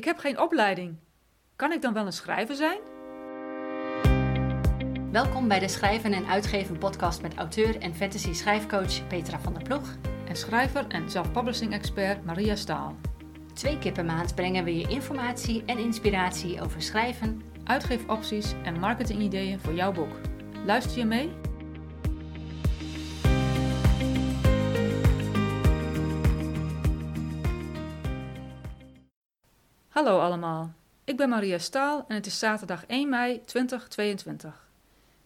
Ik heb geen opleiding. Kan ik dan wel een schrijver zijn? Welkom bij de Schrijven en Uitgeven podcast met auteur en fantasy schrijfcoach Petra van der Ploeg. En schrijver en self-publishing expert Maria Staal. Twee keer per maand brengen we je informatie en inspiratie over schrijven, Uitgeefopties en marketingideeën voor jouw boek. Luister je mee? Hallo allemaal, ik ben Maria Staal en het is zaterdag 1 mei 2022.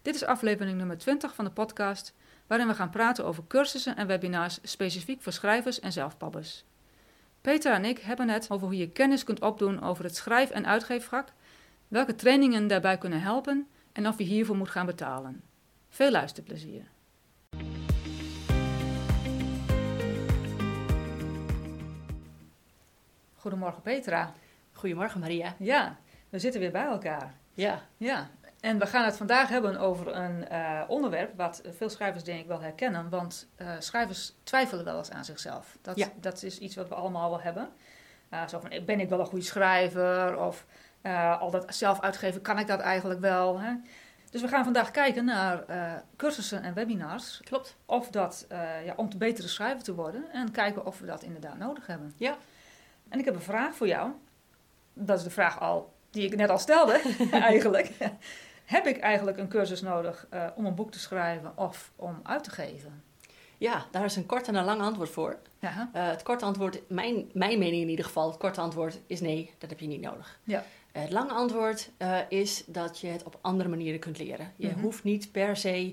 Dit is aflevering nummer 20 van de podcast, waarin we gaan praten over cursussen en webinars specifiek voor schrijvers en zelfpabbers. Petra en ik hebben het over hoe je kennis kunt opdoen over het schrijf- en uitgeefvak, welke trainingen daarbij kunnen helpen en of je hiervoor moet gaan betalen. Veel luisterplezier. Goedemorgen Petra. Goedemorgen Maria. Ja, we zitten weer bij elkaar. Ja. Ja, en we gaan het vandaag hebben over een uh, onderwerp wat veel schrijvers denk ik wel herkennen. Want uh, schrijvers twijfelen wel eens aan zichzelf. Dat, Ja. dat is iets wat we allemaal wel hebben. Uh, zo van, ben ik wel een goede schrijver? Of al dat zelf uitgeven, kan ik dat eigenlijk wel? Hè? Dus we gaan vandaag kijken naar cursussen en webinars. Klopt. Of dat, ja, om te betere schrijver te worden. En kijken of we dat inderdaad nodig hebben. Ja. En ik heb een vraag voor jou. Dat is de vraag al die ik net al stelde, eigenlijk. Heb ik eigenlijk een cursus nodig uh, om een boek te schrijven of om uit te geven? Ja, daar is een kort en een lang antwoord voor. Ja. Uh, het korte antwoord, mijn, mijn mening in ieder geval, het korte antwoord is nee, dat heb je niet nodig. Ja. Uh, het lange antwoord is dat je het op andere manieren kunt leren. Je Mhm. hoeft niet per se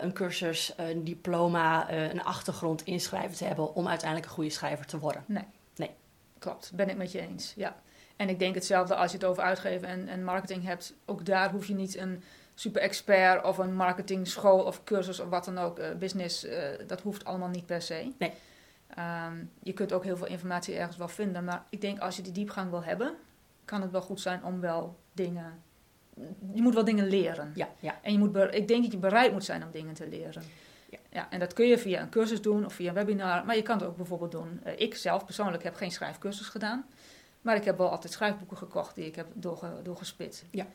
een cursus, een diploma, een achtergrond inschrijven te hebben om uiteindelijk een goede schrijver te worden. Nee. Nee. Klopt, ben ik met je eens. Ja. En ik denk hetzelfde als je het over uitgeven en, en marketing hebt. Ook daar hoef je niet een super expert of een marketing school of cursus of wat dan ook, uh, business, uh, dat hoeft allemaal niet per se. Nee. Um, je kunt ook heel veel informatie ergens wel vinden, maar ik denk als je die diepgang wil hebben, kan het wel goed zijn om wel dingen. Je moet wel dingen leren. Ja, ja. En je moet ik denk dat je bereid moet zijn om dingen te leren. Ja. Ja, en dat kun je via een cursus doen of via een webinar, maar je kan het ook bijvoorbeeld doen. Uh, ik zelf persoonlijk heb geen schrijfcursus gedaan. Maar ik heb wel altijd schrijfboeken gekocht die ik heb doorge, doorgespit. Ja.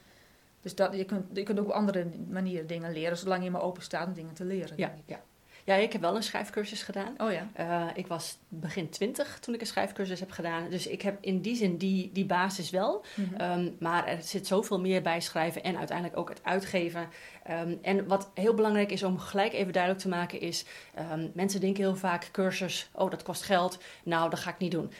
Dus dat, je, kunt, je kunt ook op andere manieren dingen leren, zolang je maar open staat om dingen te leren. Ja, ja. ja, ik heb wel een schrijfcursus gedaan. Oh ja. Uh, ik was begin twintig toen ik een schrijfcursus heb gedaan. Dus ik heb in die zin die, die basis wel. Mhm. Um, maar er zit zoveel meer bij schrijven en uiteindelijk ook het uitgeven. Um, en wat heel belangrijk is om gelijk even duidelijk te maken is... Um, mensen denken heel vaak cursus, oh dat kost geld. Nou, dat ga ik niet doen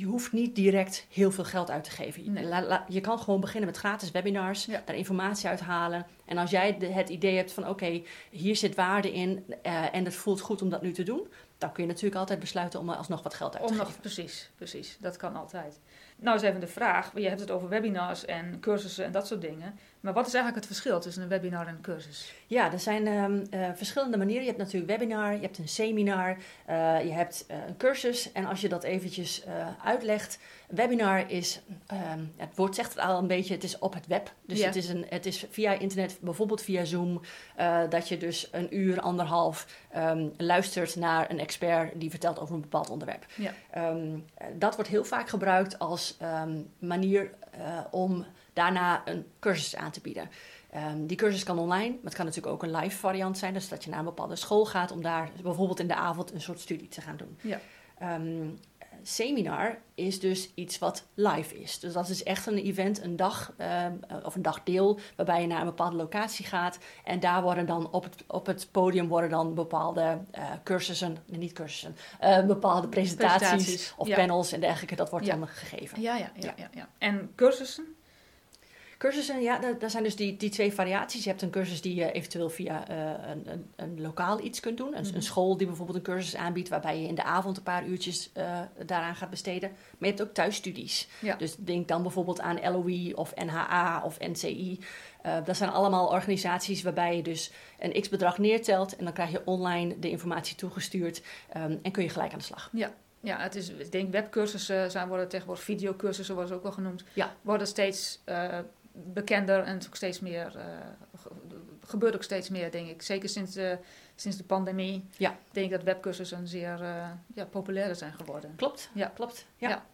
je hoeft niet direct heel veel geld uit te geven. Nee. La, la, je kan gewoon beginnen met gratis webinars, Ja. daar informatie uithalen. En als jij de, het idee hebt van oké, hier zit waarde in uh, en het voelt goed om dat nu te doen, dan kun je natuurlijk altijd besluiten om alsnog wat geld uit te Om geven. nog, precies, precies. Dat kan altijd. Nou is even de vraag, je hebt het over webinars en cursussen en dat soort dingen. Maar wat is eigenlijk het verschil tussen een webinar en een cursus? Ja, er zijn um, uh, verschillende manieren. Je hebt natuurlijk webinar, je hebt een seminar, uh, je hebt uh, een cursus. En als je dat eventjes uitlegt, webinar is, um, het woord zegt het al een beetje, het is op het web. Dus Ja. het, is een, het is via internet, bijvoorbeeld via Zoom, dat je dus een uur, anderhalf um, luistert naar een expert die vertelt over een bepaald onderwerp. Ja. Dat wordt heel vaak gebruikt als manier om daarna een cursus aan te bieden. Um, die cursus kan online, maar het kan natuurlijk ook een live variant zijn. Dus dat je naar een bepaalde school gaat om daar bijvoorbeeld in de avond een soort studie te gaan doen. Ja. Um, seminar is dus iets wat live is. Dus dat is echt een event, een dag um, of een dagdeel, waarbij je naar een bepaalde locatie gaat. En daar worden dan op het, op het podium worden dan bepaalde uh, cursussen, niet cursussen, uh, bepaalde presentaties, Presentaties, of ja. panels en dergelijke. Dat wordt Ja. dan gegeven. Ja, ja, ja, ja. En cursussen? Cursussen, ja, daar, daar zijn dus die, die twee variaties. Je hebt een cursus die je eventueel via uh, een, een, een, lokaal iets kunt doen. Een, Mhm. een, school die bijvoorbeeld een cursus aanbiedt... waarbij je in de avond een paar uurtjes uh, daaraan gaat besteden. Maar je hebt ook thuisstudies. Ja. Dus denk dan bijvoorbeeld aan LOE of NHA of NCI. Uh, dat zijn allemaal organisaties waarbij je dus een x-bedrag neertelt... en dan krijg je online de informatie toegestuurd... Um, en kun je gelijk aan de slag. Ja. Ja, het is, ik denk webcursussen zijn, worden tegenwoordig videocursussen, worden ze ook wel genoemd. Ja. Worden steeds uh, bekender en ook steeds meer, uh, gebeurt ook steeds meer, denk ik. Zeker sinds de, sinds de pandemie. Ja. denk ik dat webcursussen zeer uh, ja, populairder zijn geworden. Klopt, Ja. klopt. Ja. Ja.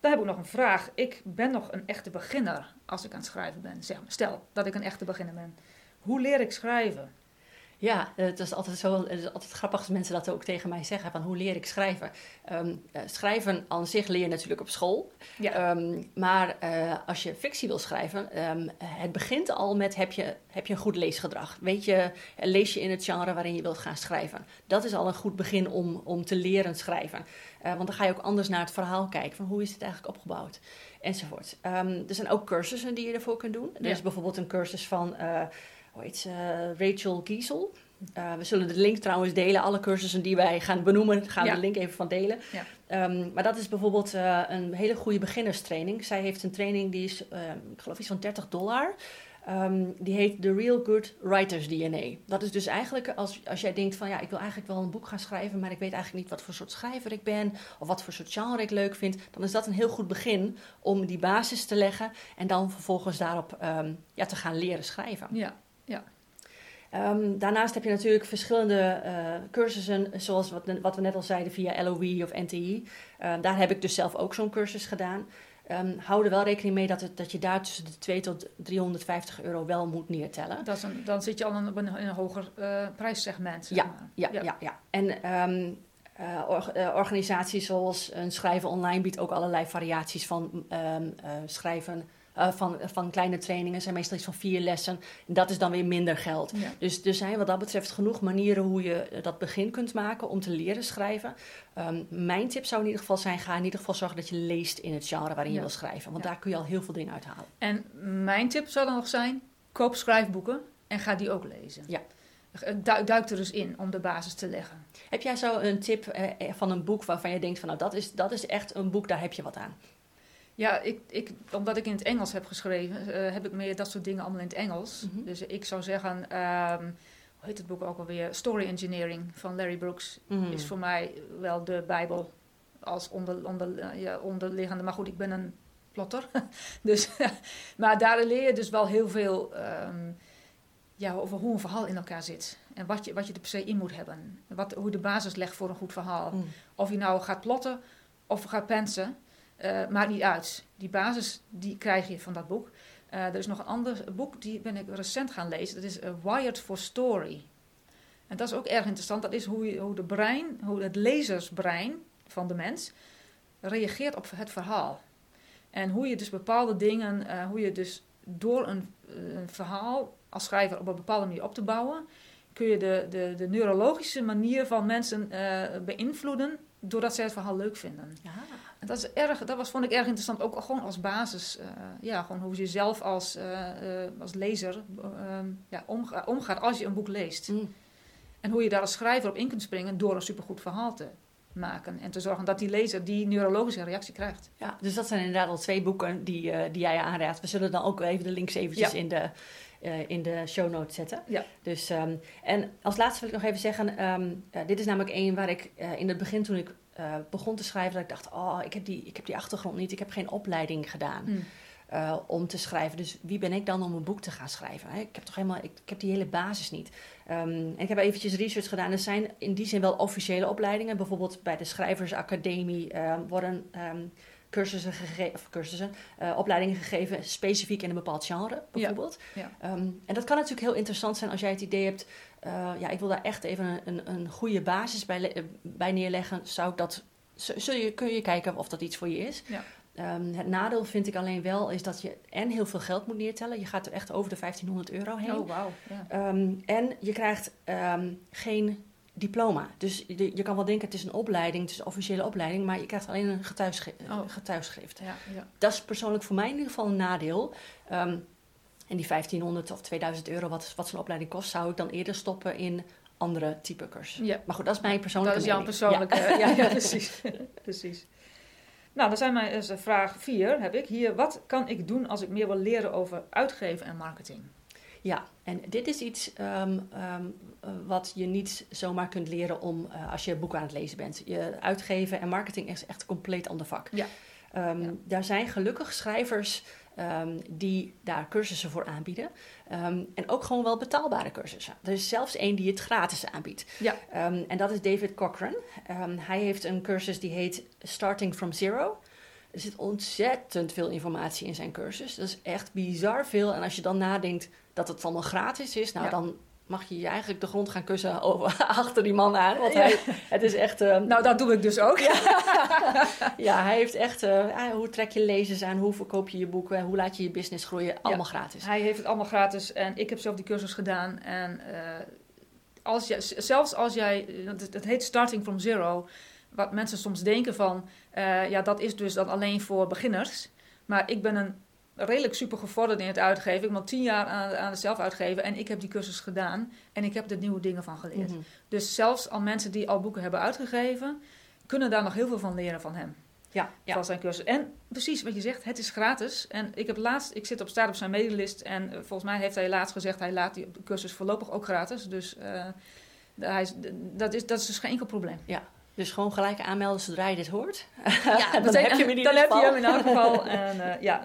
Dan heb ik nog een vraag. Ik ben nog een echte beginner als ik aan het schrijven ben. Zeg maar. Stel dat ik een echte beginner ben. Hoe leer ik schrijven? Ja, het is altijd zo, het is altijd grappig als mensen dat ook tegen mij zeggen, van hoe leer ik schrijven? Ehm, eh, schrijven aan zich leer je natuurlijk op school, Ja. Ehm, maar eh, als je fictie wil schrijven, ehm, het begint al met heb je, heb je een goed leesgedrag? Weet je, eh, lees je in het genre waarin je wilt gaan schrijven? Dat is al een goed begin om, om te leren schrijven. Eh, want dan ga je ook anders naar het verhaal kijken, van hoe is het eigenlijk opgebouwd? Enzovoort. Er zijn ook cursussen die je ervoor kunt doen. Er Ja. is bijvoorbeeld een cursus van... eh, hoe heet ze, Rachel Giesel. Uh, we zullen de link trouwens delen. Alle cursussen die wij gaan benoemen, gaan we Ja. de link even van delen. Ja. Um, maar dat is bijvoorbeeld uh, een hele goede beginnerstraining. Zij heeft een training die is, uh, ik geloof iets van 30 dollar. Um, die heet The Real Good Writers DNA. Dat is dus eigenlijk als, als jij denkt van ja, ik wil eigenlijk wel een boek gaan schrijven, maar ik weet eigenlijk niet wat voor soort schrijver ik ben of wat voor soort genre ik leuk vind, dan is dat een heel goed begin om die basis te leggen en dan vervolgens daarop um, ja, te gaan leren schrijven. Ja. Um, daarnaast heb je natuurlijk verschillende uh, cursussen, zoals wat, wat, we net al zeiden via LOE of NTI. Uh, daar heb ik dus zelf ook zo'n cursus gedaan. Um, hou er wel rekening mee dat, het, dat je daar tussen de 2 tot 350 euro wel moet neertellen. Dat is een, dan zit je al in een, in een hoger uh, prijssegment. Zeg ja, maar. ja, ja, ja, ja. En um, or, organisaties zoals een Schrijven Online biedt ook allerlei variaties van schrijven uh, van, van kleine trainingen zijn meestal iets van vier lessen. En dat is dan weer minder geld. Ja. Dus er zijn wat dat betreft genoeg manieren hoe je dat begin kunt maken om te leren schrijven. Um, mijn tip zou in ieder geval zijn: ga in ieder geval zorgen dat je leest in het genre waarin Ja. je wil schrijven. Want Ja. daar kun je al heel veel dingen uithalen. En mijn tip zou dan nog zijn: koop schrijfboeken en ga die ook lezen. Ja. Duik, duik er dus in om de basis te leggen. Heb jij zo een tip eh, van een boek waarvan je denkt: van nou, dat is, dat is echt een boek, daar heb je wat aan? Ja, ik, ik, omdat ik in het Engels heb geschreven, eh, heb ik meer dat soort dingen allemaal in het Engels. Mhm. Dus ik zou zeggen, ehm, hoe heet het boek ook alweer? Story Engineering van Larry Brooks Mm. is voor mij wel de Bijbel als onder, onder, eh, ja, onderliggende. Maar goed, ik ben een plotter. dus, maar daar leer je dus wel heel veel ehm, ja, over hoe een verhaal in elkaar zit. En wat je, wat je er per se in moet hebben. Wat, hoe de basis legt voor een goed verhaal. Mm. Of je nou gaat plotten of gaat pensen, eh, maakt niet uit. Die basis die krijg je van dat boek. Eh, er is nog een ander boek, die ben ik recent gaan lezen. Dat is eh, Wired for Story. En dat is ook erg interessant. Dat is hoe, hoe, de brein, hoe het lezersbrein van de mens reageert op het verhaal. En hoe je dus bepaalde dingen, hoe je dus door een, een verhaal als schrijver op een bepaalde manier op te bouwen, kun je de, de, de neurologische manier van mensen beïnvloeden doordat zij het verhaal leuk vinden. Ja. Dat, is erg, dat was, vond ik erg interessant, ook gewoon als basis. eh, ja, gewoon hoe je zelf als, eh, eh, als lezer eh, ja, omga- omgaat als je een boek leest. Mm. En hoe je daar als schrijver op in kunt springen door een supergoed verhaal te maken. En te zorgen dat die lezer die neurologische reactie krijgt. Ja, dus dat zijn inderdaad al twee boeken die, die jij aanraadt. We zullen dan ook even de links eventjes Ja. in, de, eh, in de show notes zetten. Ja. Dus, ehm, en als laatste wil ik nog even zeggen, ehm, eh, dit is namelijk één waar ik in het begin toen ik eh, begon te schrijven, dat ik dacht, oh, ik heb, die, ik heb die achtergrond niet, ik heb geen opleiding gedaan. Hm. eh, om te schrijven. Dus wie ben ik dan om een boek te gaan schrijven? Hè? Ik heb toch helemaal, ik, ik heb die hele basis niet. Ehm, en ik heb eventjes research gedaan. Er zijn in die zin wel officiële opleidingen. Bijvoorbeeld bij de Schrijversacademie eh, worden ehm, cursussen gegeven, of cursussen, eh, opleidingen gegeven specifiek in een bepaald genre, bijvoorbeeld. ja. Ehm, en dat kan natuurlijk heel interessant zijn als jij het idee hebt, eh, ja, ik wil daar echt even een, een, een goede basis bij, eh, bij neerleggen. Zou ik dat, zul je, kun je kijken of dat iets voor je is? Ja. Ehm, het nadeel vind ik alleen wel is dat je en heel veel geld moet neertellen. Je gaat er echt over de 1500 euro heen. Oh, wauw. Ja. Ehm, en je krijgt geen diploma. Dus je, je kan wel denken het is een opleiding, het is een officiële opleiding, maar je krijgt alleen een getuigschrift. Oh. getuigschrift. Ja, ja. Dat is persoonlijk voor mij in ieder geval een nadeel. Ehm, en die 1500 of 2000 euro, wat, wat zo'n opleiding kost, zou ik dan eerder stoppen in andere type cursussen. Ja. Maar goed, dat is mijn persoonlijke Dat is jouw persoonlijke. Ja, ja, precies. precies. Nou, dan zijn mijn dus, vraag 4 heb ik hier. Wat kan ik doen als ik meer wil leren over uitgeven en marketing? Ja, en dit is iets ehm, ehm, eh, wat je niet zomaar kunt leren om eh, als je boeken aan het lezen bent. Je uitgeven en marketing is echt een compleet ander vak. Ja. Ehm, Ja. Daar zijn gelukkig schrijvers die daar cursussen voor aanbieden. En ook gewoon wel betaalbare cursussen. Er is zelfs één die het gratis aanbiedt. Ja. En dat is David Cochran. Hij heeft een cursus die heet Starting from Zero. Er zit ontzettend veel informatie in zijn cursus. Dat is echt bizar veel. En als je dan nadenkt dat het allemaal gratis is, nou Ja. dan mag je je eigenlijk de grond gaan kussen over, achter die man aan. Want hij, het is echt... ehm, Nou, dat doe ik dus ook. ja, hij heeft echt... eh, ah, hoe trek je lezers aan? Hoe verkoop je je boeken? Hoe laat je je business groeien? Allemaal gratis. Hij heeft het allemaal gratis en ik heb zelf die cursus gedaan. En eh, als jij, zelfs als jij, het, het heet Starting from Zero, wat mensen soms denken van, eh, ja, dat is dus dan alleen voor beginners. Maar ik ben een redelijk super gevorderd in het uitgeven. Ik ben tien jaar aan, aan het zelf uitgeven en ik heb die cursus gedaan en ik heb er nieuwe dingen van geleerd. Mhm. Dus zelfs al mensen die al boeken hebben uitgegeven, kunnen daar nog heel veel van leren van hem Ja, ja. van zijn cursus. En precies wat je zegt, het is gratis. En ik heb laatst, ik zit op staat op zijn mailinglist en eh, volgens mij heeft hij laatst gezegd, hij laat die cursus voorlopig ook gratis. Dus eh, hij is, dat, is, dat is dus geen enkel probleem. Dus gewoon gelijk aanmelden zodra je dit hoort. Ja, dan heb je hem in ieder dan heb je geval. hem in elk geval. En eh, ja,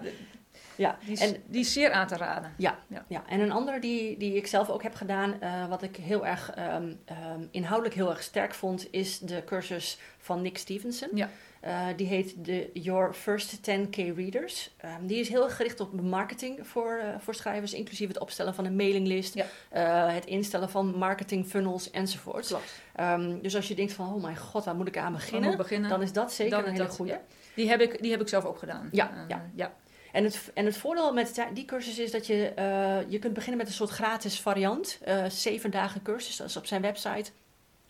Ja, die, is, en die is zeer aan te raden. Ja, Ja. ja. en een andere die, die ik zelf ook heb gedaan, eh, wat ik heel erg ehm, ehm, inhoudelijk heel erg sterk vond, is de cursus van Nick Stevenson. Ja. Eh, die heet de Your First 10K Readers. Ehm, die is heel erg gericht op marketing voor, eh, voor schrijvers, inclusief het opstellen van een mailinglist, Ja. het instellen van marketing funnels enzovoort. Klopt. Ehm, dus als je denkt van, oh mijn god, waar moet ik aan beginnen? Dan is dat zeker Dan een hele goede. ja. Die, heb ik, die heb ik zelf ook gedaan. Ja, ja. En het, en het voordeel met die- cursus is dat je, eh, je kunt beginnen met een soort gratis variant. eh, zeven dagen cursus, dat is op zijn website.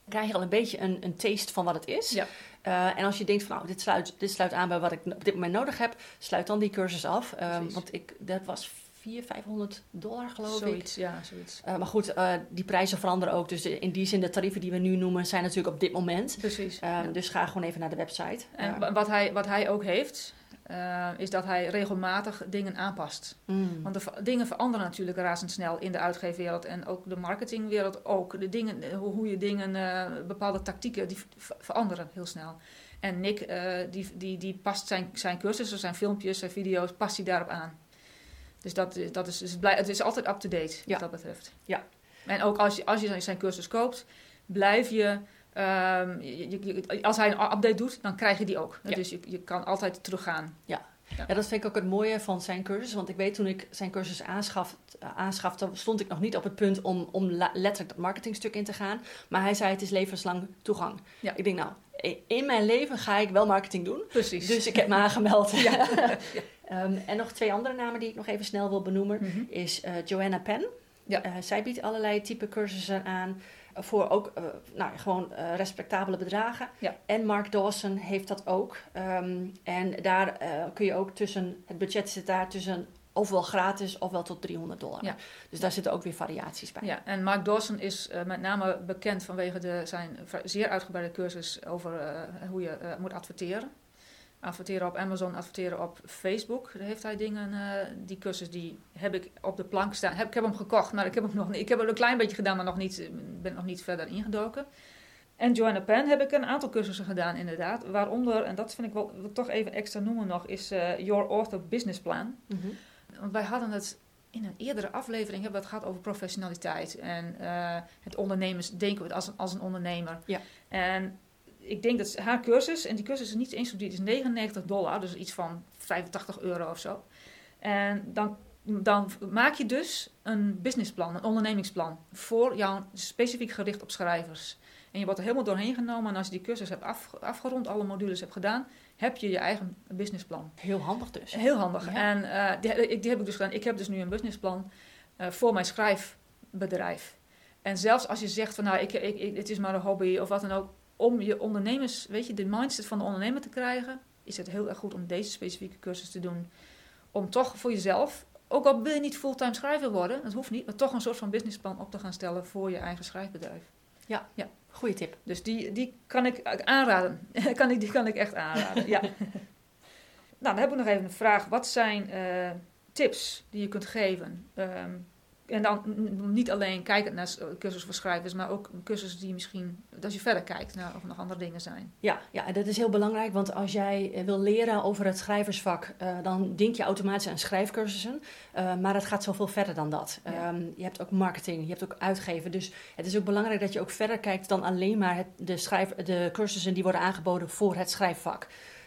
Dan krijg je al een beetje een, een taste van wat het is. Ja. Eh, en als je denkt van nou, dit sluit, dit sluit aan bij wat ik op dit moment nodig heb, sluit dan die cursus af. Want ik, dat was 400, 500 dollar geloof ik. Zoiets, ja, zoiets. Eh, maar goed, die prijzen veranderen ook. Dus de- in die zin, de tarieven die we nu noemen, zijn natuurlijk op dit moment. Precies. Ja. Dus ga gewoon even naar de website. En wa- wat hij, wat hij ook heeft, eh, is dat hij regelmatig dingen aanpast. mm. Want de dingen veranderen natuurlijk razendsnel in de uitgeefwereld en ook de marketingwereld ook. De dingen, eh, hoe, hoe je dingen, eh, bepaalde tactieken, die ver- veranderen heel snel. En Nick, die, die, die past zijn, zijn cursussen, zijn filmpjes, zijn video's, past hij daarop aan. Dus dat, dat is, is blij, het is altijd up-to-date Ja. wat dat betreft. Ja. En ook als je, als je zijn cursus koopt, blijf je... ehm, je- je- je- als hij een update doet, dan krijg je die ook. Ja. Dus je, je kan altijd teruggaan. Ja, dat vind ik ook het mooie van zijn cursus. Want ik weet toen ik zijn cursus aanschaf, aanschafte, stond ik nog niet op het punt om, om letterlijk dat marketingstuk in te gaan. Maar hij zei het is levenslang toegang. Ja. Ik denk nou, in mijn leven ga ik wel marketing doen. Precies. Dus ik heb me aangemeld. Ja. Ehm, en nog twee andere namen die ik nog even snel wil benoemen. Mhm. Is eh, Joanna Penn. Ja. Eh, zij biedt allerlei type cursussen aan. Voor ook eh, nou, gewoon eh, respectabele bedragen. Ja. En Mark Dawson heeft dat ook. Ehm, en daar eh, kun je ook tussen, het budget zit daar tussen ofwel gratis ofwel tot 300 dollar. Ja. Dus daar zitten ook weer variaties bij. Ja, en Mark Dawson is met name bekend vanwege de, zijn zeer uitgebreide cursus over hoe je moet adverteren. Adverteren op Amazon, adverteren op Facebook. Daar heeft hij dingen, eh, die cursus die heb ik op de plank staan. Heb, ik heb hem gekocht, maar ik heb hem nog niet. Ik heb er een klein beetje gedaan, maar nog niet, ben nog niet verder ingedoken. En Joanna Penn heb ik een aantal cursussen gedaan, inderdaad. Waaronder, en dat vind ik wel, wil ik toch even extra noemen nog, is eh, Your Author Business Plan. Mhm. Want wij hadden het in een eerdere aflevering hebben we het gehad over professionaliteit en eh, het ondernemers denken we het als een, als een ondernemer. Ja. En ik denk dat haar cursus, en die cursus is niet eens zo is 99 dollar, dus iets van 85 euro of zo. En dan, dan maak je dus een businessplan, een ondernemingsplan voor jou specifiek gericht op schrijvers. En je wordt er helemaal doorheen genomen en als je die cursus hebt af, afgerond, alle modules hebt gedaan, heb je je eigen businessplan. Heel handig dus. Heel handig. Ja. En eh, die, die heb ik dus gedaan. Ik heb dus nu een businessplan eh, voor mijn schrijfbedrijf. En zelfs als je zegt van nou, ik, ik, ik- het is maar een hobby of wat dan ook, om je ondernemers, weet je, de mindset van de ondernemer te krijgen, is het heel erg goed om deze specifieke cursus te doen. Om toch voor jezelf, ook al wil je niet fulltime schrijver worden, dat hoeft niet, maar toch een soort van businessplan op te gaan stellen voor je eigen schrijfbedrijf. Goeie tip. Dus die, die kan ik aanraden. kan ik, die kan ik echt aanraden, ja. nou, dan heb ik nog even een vraag. Wat zijn eh, tips die je kunt geven? Ehm, en dan niet alleen kijken naar s- cursussen voor schrijvers, maar ook cursussen die misschien, als je verder kijkt naar of nog andere dingen zijn. Ja, ja, dat is heel belangrijk, want als jij eh, wil leren over het schrijversvak, eh, dan denk je automatisch aan schrijfcursussen. Eh, maar het gaat zoveel verder dan dat. Ja. Ehm, je hebt ook marketing, je hebt ook uitgeven. Dus het is ook belangrijk dat je ook verder kijkt dan alleen maar het, de, schrijf, de cursussen die worden aangeboden voor het schrijfvak.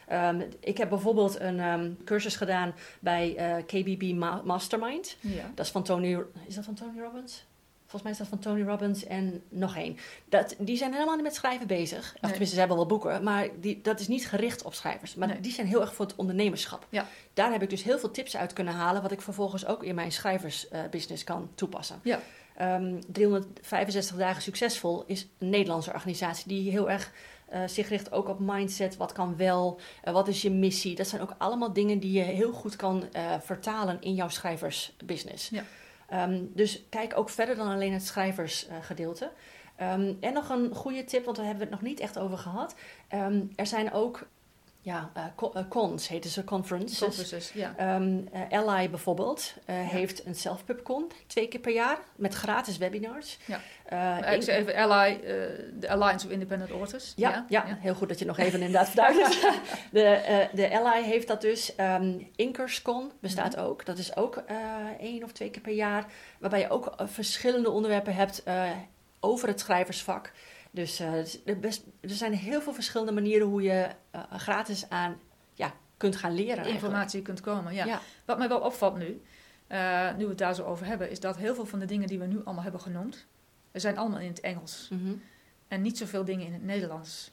Ehm, ik heb bijvoorbeeld een ehm, cursus gedaan bij eh, KBB Ma- Mastermind. Ja. Dat is van Tony... Is dat van Tony Robbins? Volgens mij is dat van Tony Robbins en nog één. Dat, die zijn helemaal niet met schrijven bezig. Of Nee. tenminste, ze hebben wel boeken. Maar die, dat is niet gericht op schrijvers. Maar Nee. die zijn heel erg voor het ondernemerschap. Ja. Daar heb ik dus heel veel tips uit kunnen halen... wat ik vervolgens ook in mijn schrijversbusiness kan toepassen. Ja. Ehm, 365 dagen succesvol is een Nederlandse organisatie... die heel erg eh, zich richt ook op mindset. Wat kan wel? Eh, wat is je missie? Dat zijn ook allemaal dingen die je heel goed kan eh, vertalen in jouw schrijversbusiness. Ja. Ehm, dus kijk ook verder dan alleen het schrijversgedeelte. Ehm, en nog een goede tip, want daar hebben we het nog niet echt over gehad. Ehm, er zijn ook ja, eh, eh, cons, heten ze conferences. Conferences, ja. Ehm, eh, Ally bijvoorbeeld heeft een self-pubcon twee keer per jaar met gratis webinars. Ja. Ik zeg even Ally, de Alliance of Independent Authors. ja, ja, heel goed dat je nog even inderdaad verduidelijkt. de, de Ally heeft dat dus. Ehm Inkerscon bestaat Mhm. ook. Dat is ook één of twee keer per jaar. Waarbij je ook verschillende onderwerpen hebt over het schrijversvak. Dus eh, er best, er zijn heel veel verschillende manieren hoe je eh, gratis aan ja, kunt gaan leren. eigenlijk. informatie kunt komen. Ja. Ja. Wat mij wel opvalt nu, eh, nu we het daar zo over hebben, is dat heel veel van de dingen die we nu allemaal hebben genoemd, zijn allemaal in het Engels. Mhm. En niet zoveel dingen in het Nederlands.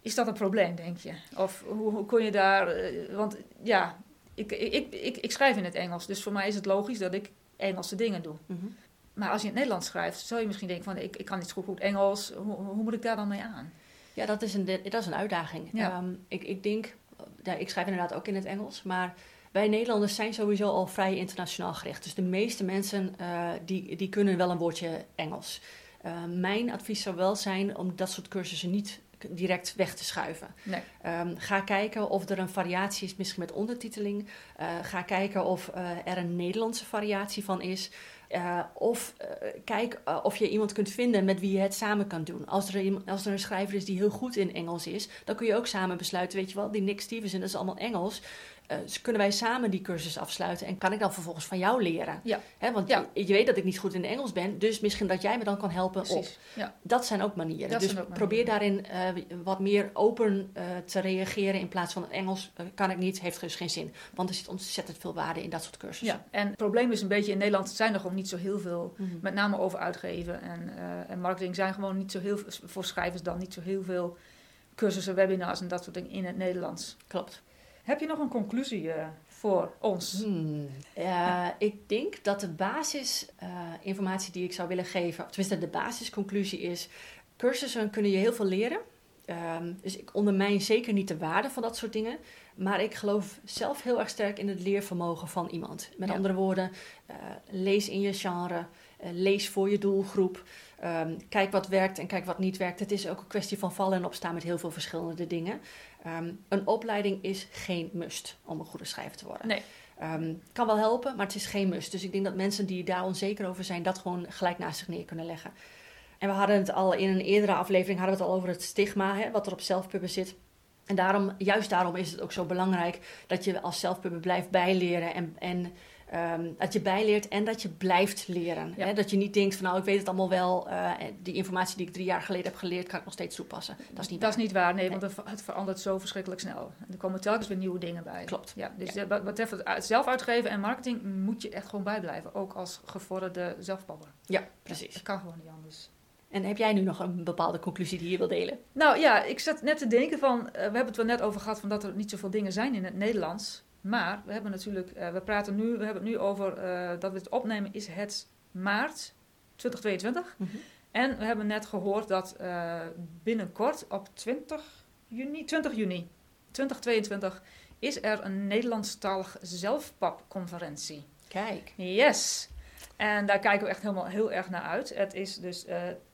Is dat een probleem, denk je? Of hoe, hoe kon je daar. eh, want ja, ik, ik, ik, ik schrijf in het Engels, dus voor mij is het logisch dat ik Engelse dingen doe. Mhm. Maar als je in het Nederlands schrijft, zou je misschien denken van ik, ik kan niet zo goed Engels. Hoe, hoe moet ik daar dan mee aan? Ja, dat is een, dat is een uitdaging. Ja. Ehm, ik, ik denk, ja, ik schrijf inderdaad ook in het Engels, maar wij Nederlanders zijn sowieso al vrij internationaal gericht. Dus de meeste mensen eh, die, die kunnen wel een woordje Engels. Eh, mijn advies zou wel zijn om dat soort cursussen niet direct weg te schuiven. Nee. Ehm, ga kijken of er een variatie is, misschien met ondertiteling. Eh, ga kijken of eh, er een Nederlandse variatie van is. Eh, of eh, kijk eh, of je iemand kunt vinden met wie je het samen kan doen. Als er, als er een schrijver is die heel goed in Engels is, dan kun je ook samen besluiten: weet je wel, die Nick Stevenson, dat is allemaal Engels. Eh, dus kunnen wij samen die cursus afsluiten en kan ik dan vervolgens van jou leren? Ja. Want Ja. je, je weet dat ik niet goed in Engels ben, dus misschien dat jij me dan kan helpen op. Ja. Dat zijn ook manieren. Dat dus probeer daarin eh, wat meer open eh, te reageren in plaats van Engels kan ik niet, heeft dus geen zin. Want er zit ontzettend veel waarde in dat soort cursussen. ja. En het probleem is een beetje in Nederland zijn er gewoon niet zo heel veel Mhm. met name over uitgeven en, en marketing zijn gewoon niet zo heel voor schrijvers dan niet zo heel veel cursussen, webinars en dat soort dingen in het Nederlands. Klopt. Heb je nog een conclusie eh, voor ons? Hmm. Ik denk dat de basisinformatie die ik zou willen geven, of tenminste de basisconclusie is, cursussen kunnen je heel veel leren. Ehm, dus ik ondermijn zeker niet de waarde van dat soort dingen. Maar ik geloof zelf heel erg sterk in het leervermogen van iemand. Met Ja. andere woorden, eh, lees in je genre, eh, lees voor je doelgroep. Ehm, kijk wat werkt en kijk wat niet werkt. Het is ook een kwestie van vallen en opstaan met heel veel verschillende dingen. Ehm, een opleiding is geen must om een goede schrijver te worden. Nee. Ehm, kan wel helpen, maar het is geen must. Dus ik denk dat mensen die daar onzeker over zijn, dat gewoon gelijk naast zich neer kunnen leggen. En we hadden het al in een eerdere aflevering hadden we het al over het stigma, hè, wat er op zelfpubben zit. En daarom, juist daarom is het ook zo belangrijk dat je als zelfpubber blijft bijleren en, en ehm, dat je bijleert en dat je blijft leren. Ja. Hè? Dat je niet denkt van nou, ik weet het allemaal wel, eh, en die informatie die ik drie jaar geleden heb geleerd, kan ik nog steeds toepassen. Dat is niet Dat is waar. niet waar, nee, want het ver- het verandert zo verschrikkelijk snel. Er komen telkens weer nieuwe dingen bij. Klopt. Ja, dus Ja. wat betreft het zelf uitgeven en marketing moet je echt gewoon bijblijven. Ook als gevorderde zelfpabber. Ja, precies. Dat kan gewoon niet anders. En heb jij nu nog een bepaalde conclusie die je wil delen? Nou ja, ik zat net te denken van, eh, we hebben het wel net over gehad van dat er niet zoveel dingen zijn in het Nederlands. Maar we hebben natuurlijk, eh, we praten nu, we hebben het nu over eh, dat we het opnemen is het maart 2022. En we hebben net gehoord dat eh, binnenkort op 20 juni, 20 juni 2022 is er een Nederlandstalig zelfpapconferentie. Kijk. Yes. En daar kijken we echt helemaal heel erg naar uit. Het is dus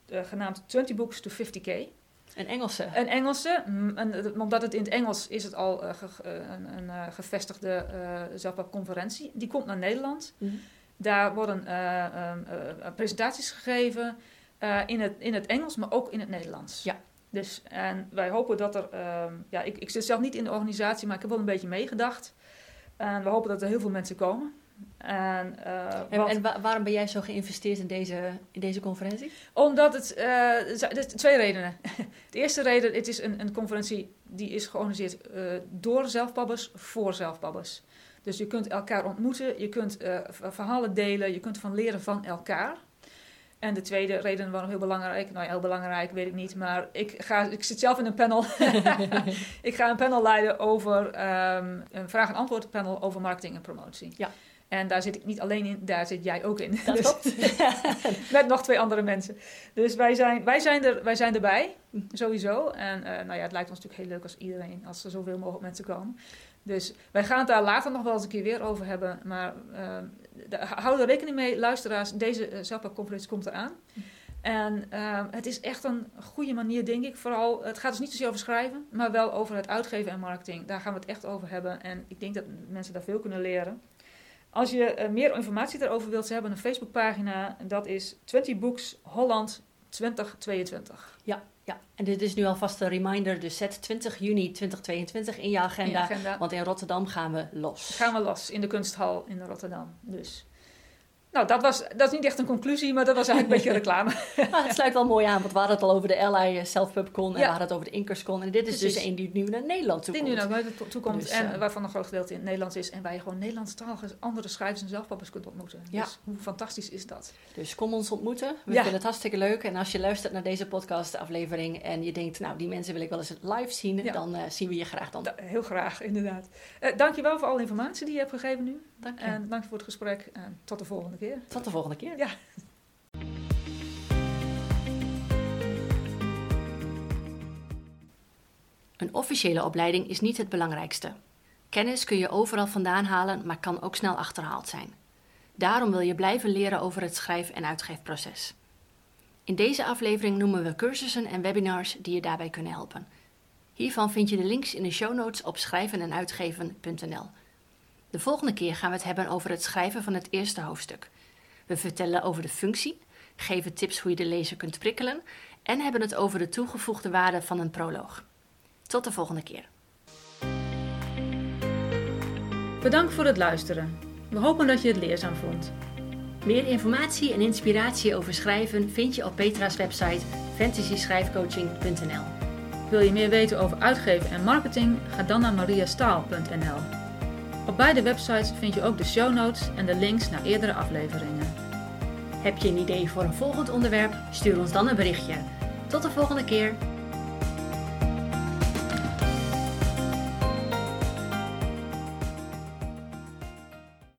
genaamd 20 Books to 50k. Een Engelse. Een Engelse, en, omdat het in het Engels is het al eh, ge- eh, een, een eh, gevestigde zelfpapconferentie. Die komt naar Nederland. Mhm. Daar worden eh, ehm, eh, presentaties gegeven in, het, in het Engels, maar ook in het Nederlands. Ja. Dus en wij hopen dat er, ehm, ja, ik, ik zit zelf niet in de organisatie, maar ik heb wel een beetje meegedacht. En we hopen dat er heel veel mensen komen. En, uh, en, en waarom ben jij zo geïnvesteerd in deze, in deze conferentie? Omdat het, uh, twee redenen. De eerste reden, het is een, een conferentie die is georganiseerd uh, door zelfpabbers voor zelfpabbers. Dus je kunt elkaar ontmoeten, je kunt verhalen delen, je kunt van leren van elkaar. En de tweede reden was heel belangrijk. Nou ja, heel belangrijk weet ik niet. Maar ik, ga, ik zit zelf in een panel. ik ga een panel leiden over um, een vraag-en-antwoord panel over marketing en promotie. Ja. En daar zit ik niet alleen in, daar zit jij ook in. Dat dus klopt. met nog twee andere mensen. Dus wij zijn, wij zijn, er, wij zijn erbij, sowieso. En uh, nou ja, het lijkt ons natuurlijk heel leuk als iedereen, als er zoveel mogelijk mensen komen. Dus wij gaan het daar later nog wel eens een keer weer over hebben. Maar uh, de, hou er rekening mee, luisteraars. Deze uh, conferentie komt eraan. En uh, het is echt een goede manier, denk ik. Vooral, het gaat dus niet zozeer over schrijven, maar wel over het uitgeven en marketing. Daar gaan we het echt over hebben. En ik denk dat mensen daar veel kunnen leren. Als je uh, meer informatie daarover wilt, ze hebben een Facebookpagina. Dat is 20 Books Holland 2022. Ja, ja, en dit is nu alvast een reminder. Dus zet 20 juni 2022 in je agenda. Want in Rotterdam gaan we los. Gaan we los in de kunsthal in Rotterdam. Dus nou, dat, was, dat is niet echt een conclusie, maar dat was eigenlijk een beetje reclame. maar het sluit wel mooi aan, want we hadden het al over de Ally eh, Self-Pub-con en we hadden het over de Inkerscon. En dit is dus een die nu naar Nederland toe komt. Die nu naar toe komt dus, en uh, waarvan een groot gedeelte in het Nederlands is. En waar je gewoon Nederlandstalige andere schrijvers en zelfpappers kunt ontmoeten. Ja. Dus hoe fantastisch is dat? Dus kom ons ontmoeten. We vinden het hartstikke leuk. En als je luistert naar deze podcast-aflevering en je denkt, nou, die mensen wil ik wel eens live zien, dan uh, zien we je graag dan. Da heel graag, inderdaad. Uh, dankjewel voor alle informatie die je hebt gegeven nu. Dank je. En dank voor het gesprek. En tot de volgende keer. Tot de volgende keer. Ja. Een officiële opleiding is niet het belangrijkste. Kennis kun je overal vandaan halen, maar kan ook snel achterhaald zijn. Daarom wil je blijven leren over het schrijf- en uitgeefproces. In deze aflevering noemen we cursussen en webinars die je daarbij kunnen helpen. Hiervan vind je de links in de show notes op schrijvenenuitgeven.nl. De volgende keer gaan we het hebben over het schrijven van het eerste hoofdstuk. We vertellen over de functie, geven tips hoe je de lezer kunt prikkelen en hebben het over de toegevoegde waarde van een proloog. Tot de volgende keer. Bedankt voor het luisteren. We hopen dat je het leerzaam vond. Meer informatie en inspiratie over schrijven vind je op Petra's website fantasyschrijfcoaching.nl. Wil je meer weten over uitgeven en marketing? Ga dan naar mariastaal.nl. Op beide websites vind je ook de show notes en de links naar eerdere afleveringen. Heb je een idee voor een volgend onderwerp? Stuur ons dan een berichtje. Tot de volgende keer!